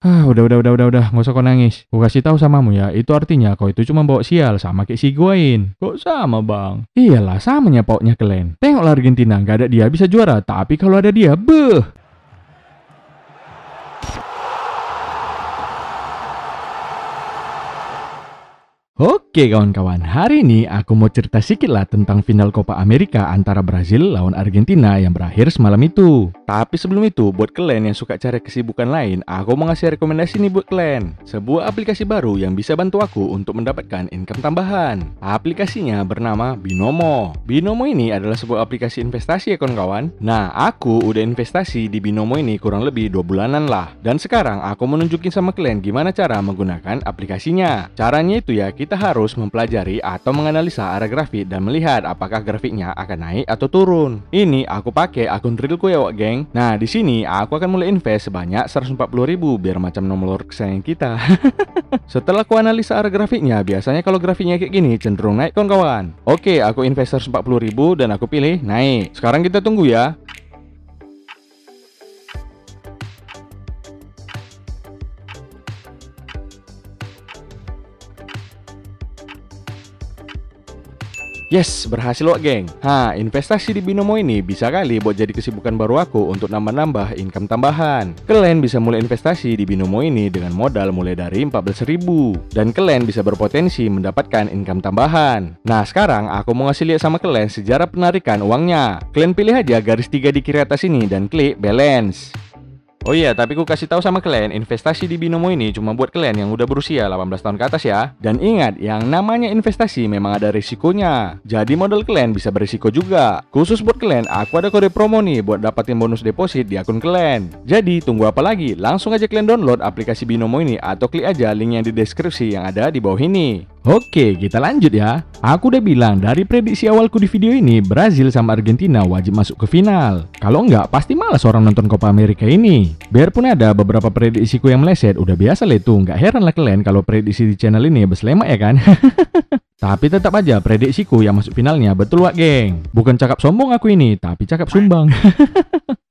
Ah, udah, udah, udah, udah, udah, nggak usah kau nangis. Gue kasih tahu samamu ya, itu artinya kau itu cuma bawa sial sama kayak si Guain. Kok sama bang? Iyalah, samanya pautnya kalian. Tengoklah Argentina, nggak ada dia bisa juara, tapi kalau ada dia, beh. Oke kawan-kawan, hari ini aku mau cerita sedikit lah tentang final Copa America antara Brazil lawan Argentina yang berakhir semalam itu. Tapi sebelum itu, buat kalian yang suka cari kesibukan lain, aku mau ngasih rekomendasi nih buat kalian. Sebuah aplikasi baru yang bisa bantu aku untuk mendapatkan income tambahan. Aplikasinya bernama Binomo. Binomo ini adalah sebuah aplikasi investasi ya kawan-kawan. Nah, aku udah investasi di Binomo ini kurang lebih dua bulanan lah. Dan sekarang aku mau nunjukin sama kalian gimana cara menggunakan aplikasinya. Caranya itu ya, kita kita harus mempelajari atau menganalisa arah grafik dan melihat apakah grafiknya akan naik atau turun. Ini aku pakai akun Realku ya wak geng. Nah di sini aku akan mulai invest sebanyak 140 ribu biar macam nomor kesayangan kita. Setelah aku analisa arah grafiknya, biasanya kalau grafiknya kayak gini cenderung naik kawan-kawan. Oke, aku invest 140 ribu dan aku pilih naik. Sekarang kita tunggu ya. Yes, berhasil loh geng. Ha, investasi di Binomo ini bisa kali buat jadi kesibukan baru aku untuk nambah-nambah income tambahan. Kalian bisa mulai investasi di Binomo ini dengan modal mulai dari 14.000 dan kalian bisa berpotensi mendapatkan income tambahan. Nah, sekarang aku mau ngasih lihat sama kalian sejarah penarikan uangnya. Kalian pilih aja garis tiga di kiri atas ini dan klik balance. Oh iya, tapi ku kasih tahu sama kalian, investasi di Binomo ini cuma buat kalian yang udah berusia 18 tahun ke atas ya. Dan ingat, yang namanya investasi memang ada risikonya. Jadi modal kalian bisa berisiko juga. Khusus buat kalian, aku ada kode promo nih buat dapatin bonus deposit di akun kalian. Jadi, tunggu apa lagi? Langsung aja kalian download aplikasi Binomo ini atau klik aja link yang di deskripsi yang ada di bawah ini. Oke, kita lanjut ya. Aku udah bilang dari prediksi awalku di video ini, Brazil sama Argentina wajib masuk ke final. Kalau enggak, pasti malas orang nonton Copa America ini. Biarpun ada beberapa prediksiku yang meleset, udah biasa lah itu. Nggak heran lah kalian kalau prediksi di channel ini beslemak ya kan? tapi tetap aja prediksiku yang masuk finalnya betul wak geng. Bukan cakap sombong aku ini, tapi cakap sumbang.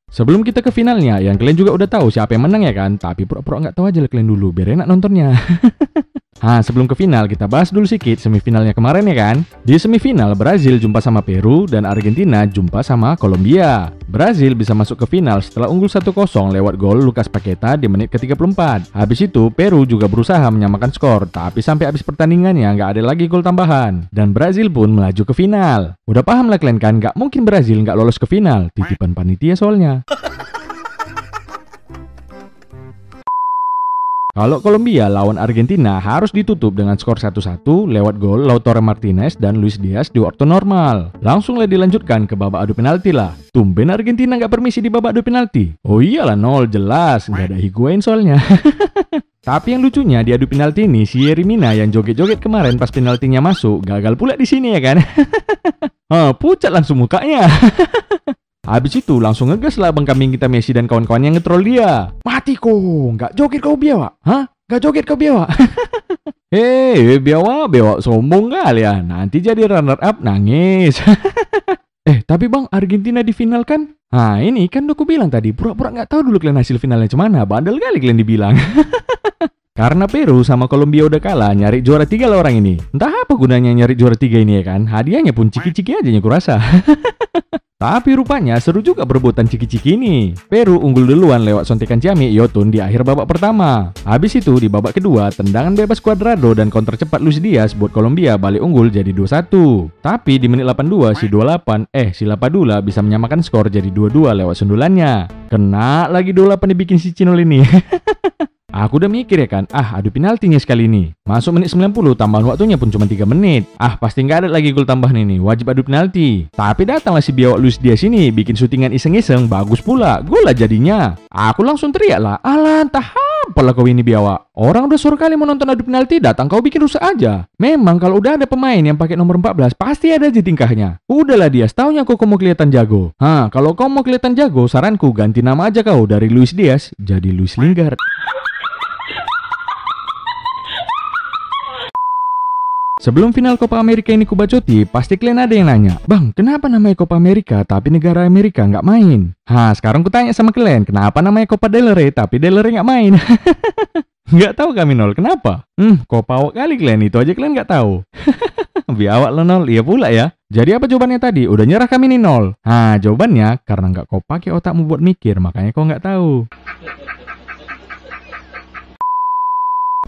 Sebelum kita ke finalnya, yang kalian juga udah tahu siapa yang menang ya kan? Tapi pura-pura nggak tahu aja lah kalian dulu, biar enak nontonnya. Nah, sebelum ke final, kita bahas dulu sedikit semifinalnya kemarin ya kan? Di semifinal, Brazil jumpa sama Peru dan Argentina jumpa sama Kolombia. Brazil bisa masuk ke final setelah unggul 1-0 lewat gol Lucas Paqueta di menit ke-34. Habis itu, Peru juga berusaha menyamakan skor, tapi sampai habis pertandingannya nggak ada lagi gol tambahan. Dan Brazil pun melaju ke final. Udah paham lah kalian kan, nggak mungkin Brazil nggak lolos ke final. Titipan panitia soalnya. Kalau Kolombia lawan Argentina harus ditutup dengan skor 1-1 lewat gol Lautaro Martinez dan Luis Diaz di waktu normal. Langsunglah dilanjutkan ke babak adu penalti lah. Tumben Argentina nggak permisi di babak adu penalti. Oh iyalah nol jelas, nggak ada Higuain soalnya. Tapi yang lucunya di adu penalti ini si Yerimina yang joget-joget kemarin pas penaltinya masuk gagal pula di sini ya kan. oh, pucat langsung mukanya. Habis itu langsung ngegas lah bang kambing kita Messi dan kawan-kawan yang ngetrol dia. Mati kok, nggak joget kau biawa? Hah? Nggak joget kau biawa? Hei, biawa, biawa sombong kali ya. Nanti jadi runner up nangis. eh, tapi bang Argentina di final kan? Nah ini kan aku bilang tadi, pura-pura nggak tahu dulu kalian hasil finalnya cemana. Bandel kali kalian dibilang. Karena Peru sama Kolombia udah kalah, nyari juara tiga lah orang ini. Entah apa gunanya nyari juara tiga ini ya kan? Hadiahnya pun ciki-ciki aja nya kurasa. Tapi rupanya seru juga berebutan ciki-ciki ini. Peru unggul duluan lewat sontekan Ciami Yotun di akhir babak pertama. Habis itu di babak kedua, tendangan bebas Cuadrado dan counter cepat Luis Diaz buat Kolombia balik unggul jadi 2-1. Tapi di menit 82 si 28 eh si Lapadula bisa menyamakan skor jadi 2-2 lewat sundulannya. Kena lagi 28 dibikin si Cinol ini. Aku udah mikir ya kan, ah adu penaltinya sekali ini. Masuk menit 90, tambahan waktunya pun cuma 3 menit. Ah pasti nggak ada lagi gol tambahan ini, wajib adu penalti. Tapi datanglah si biawak Luis dia sini, bikin syutingan iseng-iseng, bagus pula. Gol lah jadinya. Aku langsung teriak lah, alah entah apalah kau ini biawak. Orang udah suruh kali mau nonton adu penalti, datang kau bikin rusak aja. Memang kalau udah ada pemain yang pakai nomor 14, pasti ada aja tingkahnya. Udahlah dia, setaunya kau mau kelihatan jago. Hah, kalau kau mau kelihatan jago, saranku ganti nama aja kau dari Luis Diaz jadi Luis Lingard. Sebelum final Copa America ini kubacoti, pasti kalian ada yang nanya, Bang, kenapa namanya Copa America tapi negara Amerika nggak main? Hah, sekarang kutanya sama kalian, kenapa namanya Copa del Rey tapi del Rey nggak main? nggak tahu kami nol, kenapa? Hmm, Copa awak kali kalian, itu aja kalian nggak tahu. Biawak lo nol, iya pula ya. Jadi apa jawabannya tadi? Udah nyerah kami nih nol. Hah, jawabannya karena nggak kau pakai otakmu buat mikir, makanya kau nggak tahu.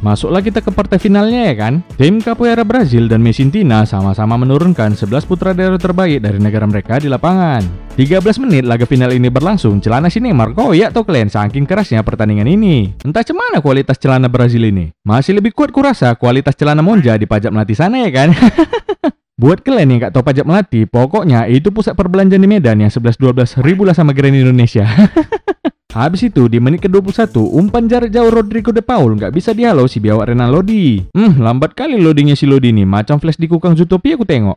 Masuklah kita ke partai finalnya ya kan. Tim Capoeira Brazil dan Messintina sama-sama menurunkan 11 putra daerah terbaik dari negara mereka di lapangan. 13 menit laga final ini berlangsung, celana si Neymar koyak tuh kalian saking kerasnya pertandingan ini. Entah cemana kualitas celana Brazil ini. Masih lebih kuat kurasa kualitas celana Monja di pajak melati sana ya kan. Buat kalian yang gak tau pajak melati, pokoknya itu pusat perbelanjaan di Medan yang 11-12 ribu lah sama Grand Indonesia. Habis itu di menit ke-21 umpan jarak jauh Rodrigo De Paul nggak bisa dihalau si biawak Renan Lodi. Hmm, lambat kali loadingnya si Lodi nih, macam flash di kukang Zootopia aku tengok.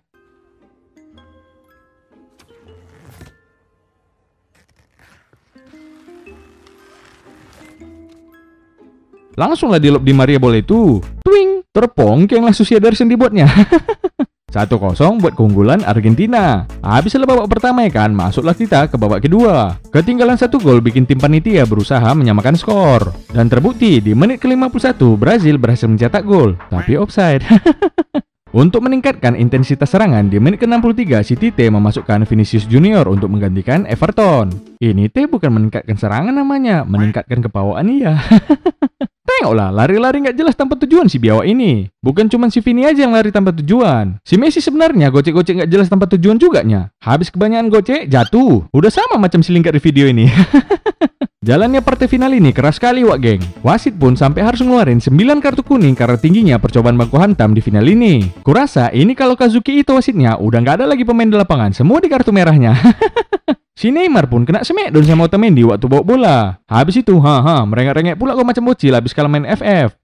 Langsunglah di lob di Maria bola itu. Twing, terpongkenglah Susi Ederson dibuatnya. 1-0 buat keunggulan Argentina. Habis babak pertama ya kan, masuklah kita ke babak kedua. Ketinggalan satu gol bikin tim panitia berusaha menyamakan skor. Dan terbukti di menit ke-51 Brazil berhasil mencetak gol, tapi offside. Untuk meningkatkan intensitas serangan di menit ke-63 si Tite memasukkan Vinicius Junior untuk menggantikan Everton. Ini teh bukan meningkatkan serangan namanya, meningkatkan kepawaan iya. Tengoklah, lari-lari nggak jelas tanpa tujuan si biawak ini. Bukan cuma si Vini aja yang lari tanpa tujuan. Si Messi sebenarnya gocek-gocek nggak jelas tanpa tujuan juga nya. Habis kebanyakan gocek, jatuh. Udah sama macam si lingkar di video ini. Jalannya partai final ini keras sekali wak geng. Wasit pun sampai harus ngeluarin 9 kartu kuning karena tingginya percobaan bangku hantam di final ini. Kurasa ini kalau Kazuki itu wasitnya udah nggak ada lagi pemain di lapangan, semua di kartu merahnya. Si Neymar pun kena semek don sama Otamendi waktu bawa bola. Habis itu, ha ha, merengek-rengek pula kok macam bocil habis kalah main FF.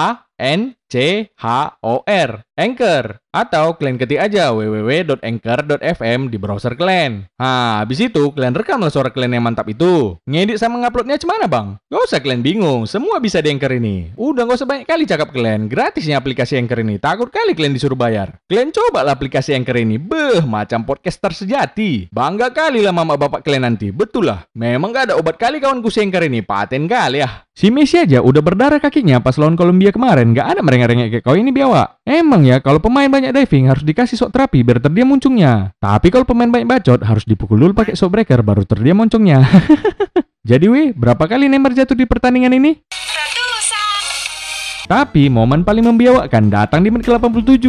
R N C H O R Anchor atau kalian ketik aja www.anchor.fm di browser kalian. Nah, habis itu kalian rekamlah suara kalian yang mantap itu. Ngedit sama nguploadnya cemana bang? Gak usah kalian bingung, semua bisa di Anchor ini. Udah gak usah banyak kali cakap kalian, gratisnya aplikasi Anchor ini. Takut kali kalian disuruh bayar. Kalian coba lah aplikasi Anchor ini. Beh, macam podcaster sejati. Bangga kali lah mama bapak kalian nanti. Betul lah, memang gak ada obat kali kawanku si Anchor ini. Paten kali ya. Si Messi aja udah berdarah kakinya pas lawan Kolombia kemarin. Gak ada merengek-rengek kayak kau ini biawak. Emang ya, kalau pemain banyak diving harus dikasih sok terapi biar terdiam muncungnya. Tapi kalau pemain banyak bacot harus dipukul dulu pakai sok breaker baru terdiam muncungnya. Jadi wih, berapa kali Neymar jatuh di pertandingan ini? Tapi momen paling membiawakkan datang di menit ke-87.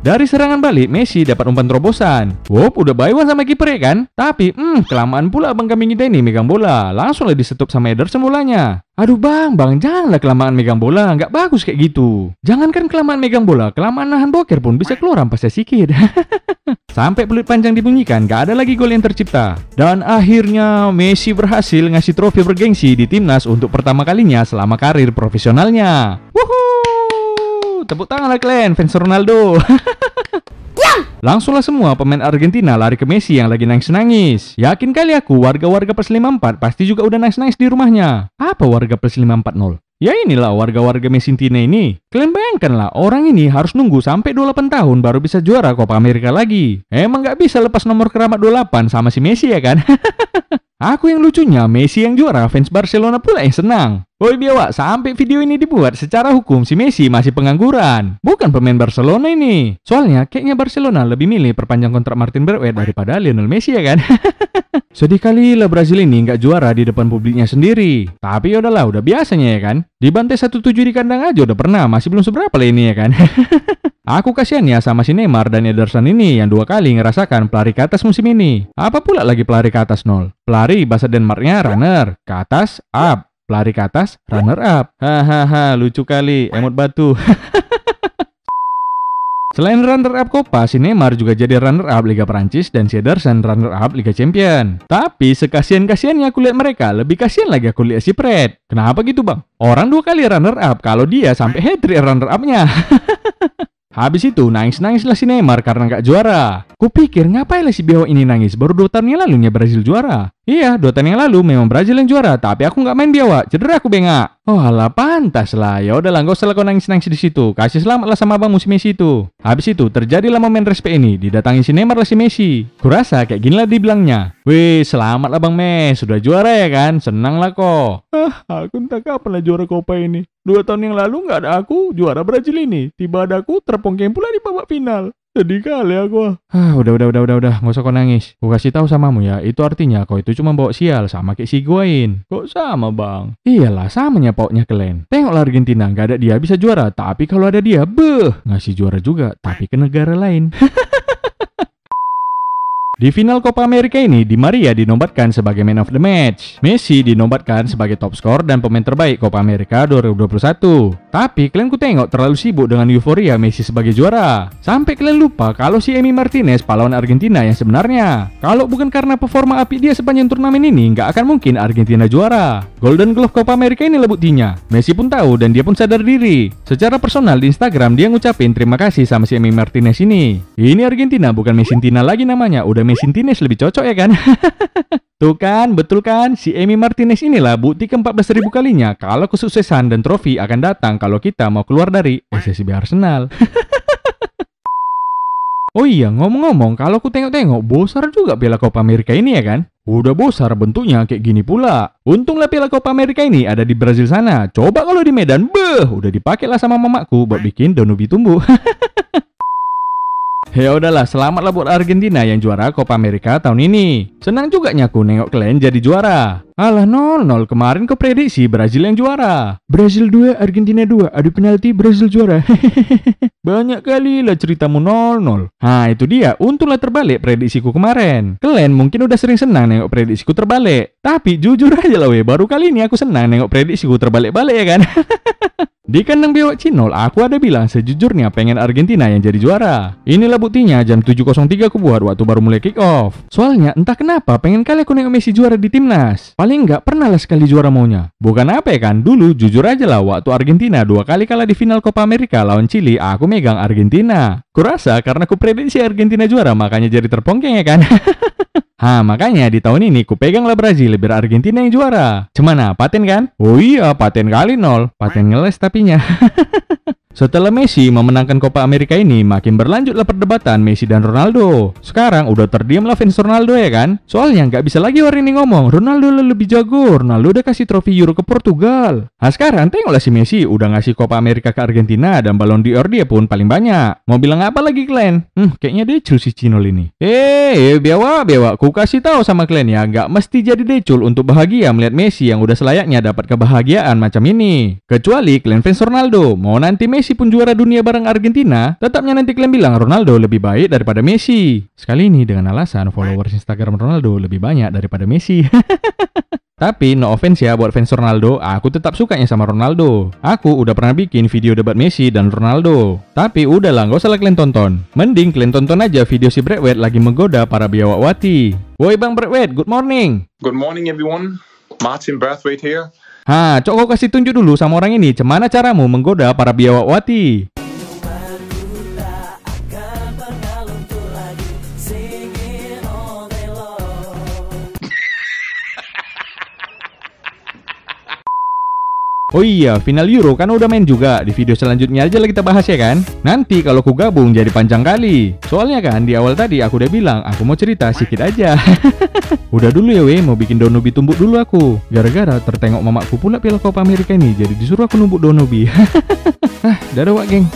Dari serangan balik, Messi dapat umpan terobosan. Wop, udah bayuan sama kiper ya kan? Tapi, hmm, kelamaan pula abang kambing kita ini megang bola. Langsung lah disetup sama Ederson bolanya. Aduh bang, bang janganlah kelamaan megang bola, nggak bagus kayak gitu. Jangankan kelamaan megang bola, kelamaan nahan boker pun bisa keluar ampasnya sedikit. Sampai peluit panjang dibunyikan, gak ada lagi gol yang tercipta. Dan akhirnya Messi berhasil ngasih trofi bergengsi di timnas untuk pertama kalinya selama karir profesionalnya. Wuhuu! Tepuk tangan lah kalian, fans Ronaldo. Diam! Langsunglah semua pemain Argentina lari ke Messi yang lagi nangis-nangis. Yakin kali aku warga-warga plus 54 pasti juga udah nangis-nangis di rumahnya. Apa warga plus 540? Ya inilah warga-warga Mesintina ini. Kalian bayangkanlah, orang ini harus nunggu sampai 28 tahun baru bisa juara Copa America lagi. Emang nggak bisa lepas nomor keramat 28 sama si Messi ya kan? Aku yang lucunya, Messi yang juara, fans Barcelona pula yang senang. Woi biawak, sampai video ini dibuat secara hukum si Messi masih pengangguran. Bukan pemain Barcelona ini. Soalnya kayaknya Barcelona lebih milih perpanjang kontrak Martin Braithwaite daripada Lionel Messi ya kan? Sedih kali lah Brazil ini nggak juara di depan publiknya sendiri. Tapi ya udahlah, udah biasanya ya kan. Dibantai 1-7 di kandang aja udah pernah, masih belum seberapa lah ini ya kan. Aku kasihan ya sama si Neymar dan Ederson ini yang dua kali ngerasakan pelari ke atas musim ini. Apa pula lagi pelari ke atas nol? Pelari bahasa Denmarknya runner, ke atas up. Pelari ke atas, runner up. Hahaha, lucu kali, emot batu. Selain runner-up Copa, si Neymar juga jadi runner-up Liga Prancis dan si Ederson runner-up Liga Champion. Tapi sekasian-kasiannya aku lihat mereka, lebih kasihan lagi aku lihat si Fred. Kenapa gitu bang? Orang dua kali runner-up, kalau dia sampai hat-trick runner-up-nya. Habis itu nangis-nangislah si Neymar karena nggak juara. Kupikir ngapain lah si Beho ini nangis, baru dua tahun yang lalunya Brazil juara. Iya, dua tahun yang lalu memang Brazil yang juara, tapi aku nggak main biawa, cedera aku bengak. Oh alah, pantas lah. Ya udahlah, nggak usah kau nangis-nangis di situ. Kasih selamat lah sama abang musim Messi itu. Habis itu terjadilah momen respect ini, didatangi si Neymar lah si Messi. Kurasa kayak gini lah dibilangnya. Wih, selamat lah bang Mes, sudah juara ya kan? Senang lah kok. Ah, aku entah kapan lah juara Copa ini. Dua tahun yang lalu nggak ada aku juara Brazil ini. Tiba ada aku terpongkeng pula di babak final. Sedih kali aku. Ah, udah, udah, udah, udah, udah, nggak usah kau nangis. Gue kasih tahu samamu ya, itu artinya kau itu cuma bawa sial sama kayak si Guain. Kok sama bang? Iyalah, samanya pautnya kalian. Tengoklah Argentina, nggak ada dia bisa juara, tapi kalau ada dia, beh, ngasih juara juga, tapi ke negara lain. Di final Copa America ini, Di Maria dinobatkan sebagai man of the match. Messi dinobatkan sebagai top skor dan pemain terbaik Copa America 2021. Tapi kalian ku tengok terlalu sibuk dengan euforia Messi sebagai juara. Sampai kalian lupa kalau si Emi Martinez pahlawan Argentina yang sebenarnya. Kalau bukan karena performa api dia sepanjang turnamen ini, nggak akan mungkin Argentina juara. Golden Glove Copa America ini lah buktinya. Messi pun tahu dan dia pun sadar diri. Secara personal di Instagram dia ngucapin terima kasih sama si Emi Martinez ini. Ini Argentina bukan Messintina lagi namanya, udah Messi lebih cocok ya kan? Tuh kan, betul kan? Si Emi Martinez inilah bukti ke-14 ribu kalinya kalau kesuksesan dan trofi akan datang kalau kita mau keluar dari SSB Arsenal. oh iya, ngomong-ngomong, kalau aku tengok-tengok, bosar juga Piala Copa America ini ya kan? Udah bosar bentuknya kayak gini pula. Untunglah Piala Copa America ini ada di Brazil sana. Coba kalau di Medan, beh, udah dipakai lah sama mamaku buat bikin daun ubi tumbuh. Ya udahlah, selamatlah buat Argentina yang juara Copa America tahun ini. Senang juga nyaku nengok kalian jadi juara. Alah 0-0 kemarin kau prediksi Brazil yang juara. Brazil 2, Argentina 2, adu penalti Brazil juara. Banyak kali lah ceritamu 0-0. Nah itu dia, untunglah terbalik prediksiku kemarin. Kalian mungkin udah sering senang nengok prediksiku terbalik. Tapi jujur aja lah weh, baru kali ini aku senang nengok prediksiku terbalik-balik ya kan. Di kandang biawak Cinol, aku ada bilang sejujurnya pengen Argentina yang jadi juara. Inilah buktinya jam 7.03 aku buat waktu baru mulai kick off. Soalnya entah kenapa pengen kali aku nengok Messi juara di timnas. Paling nggak pernah lah sekali juara maunya. Bukan apa ya kan, dulu jujur aja lah waktu Argentina dua kali kalah di final Copa America lawan Chili, aku megang Argentina. Kurasa karena aku prediksi Argentina juara makanya jadi terpongkeng ya kan. Ha, makanya di tahun ini ku pegang lah Brazil biar Argentina yang juara. Cemana, paten kan? Oh iya, paten kali nol. Paten ngeles tapinya. Setelah Messi memenangkan Copa America ini, makin berlanjutlah perdebatan Messi dan Ronaldo. Sekarang udah terdiamlah fans Ronaldo ya kan? Soalnya nggak bisa lagi orang ini ngomong, Ronaldo lebih jago, Ronaldo udah kasih trofi Euro ke Portugal. Nah sekarang tengoklah si Messi udah ngasih Copa America ke Argentina dan Ballon d'Or dia pun paling banyak. Mau bilang apa lagi kalian? Hmm, kayaknya decul si Cinol ini. Eh, eh biawa, biawa, ku kasih tahu sama kalian ya, nggak mesti jadi decul untuk bahagia melihat Messi yang udah selayaknya dapat kebahagiaan macam ini. Kecuali kalian fans Ronaldo, mau nanti Messi Messi pun juara dunia bareng Argentina, tetapnya nanti kalian bilang Ronaldo lebih baik daripada Messi. Sekali ini dengan alasan followers Instagram Ronaldo lebih banyak daripada Messi. Tapi no offense ya buat fans Ronaldo, aku tetap sukanya sama Ronaldo. Aku udah pernah bikin video debat Messi dan Ronaldo. Tapi udahlah, gak usah kalian tonton. Mending kalian tonton aja video si Bradwet lagi menggoda para biawakwati. Woi Bang Bradwet, good morning. Good morning everyone. Martin Brathwaite here. Ha, cok kau kasih tunjuk dulu sama orang ini, cemana caramu menggoda para biawakwati? Oh iya, final Euro kan udah main juga. Di video selanjutnya aja lah kita bahas ya kan. Nanti kalau ku gabung jadi panjang kali. Soalnya kan di awal tadi aku udah bilang aku mau cerita sedikit aja. udah dulu ya weh, mau bikin Donobi tumbuk dulu aku. Gara-gara tertengok mamaku pula Piala Copa Amerika ini, jadi disuruh aku numbuk Donobi. Hah, dadah wak geng.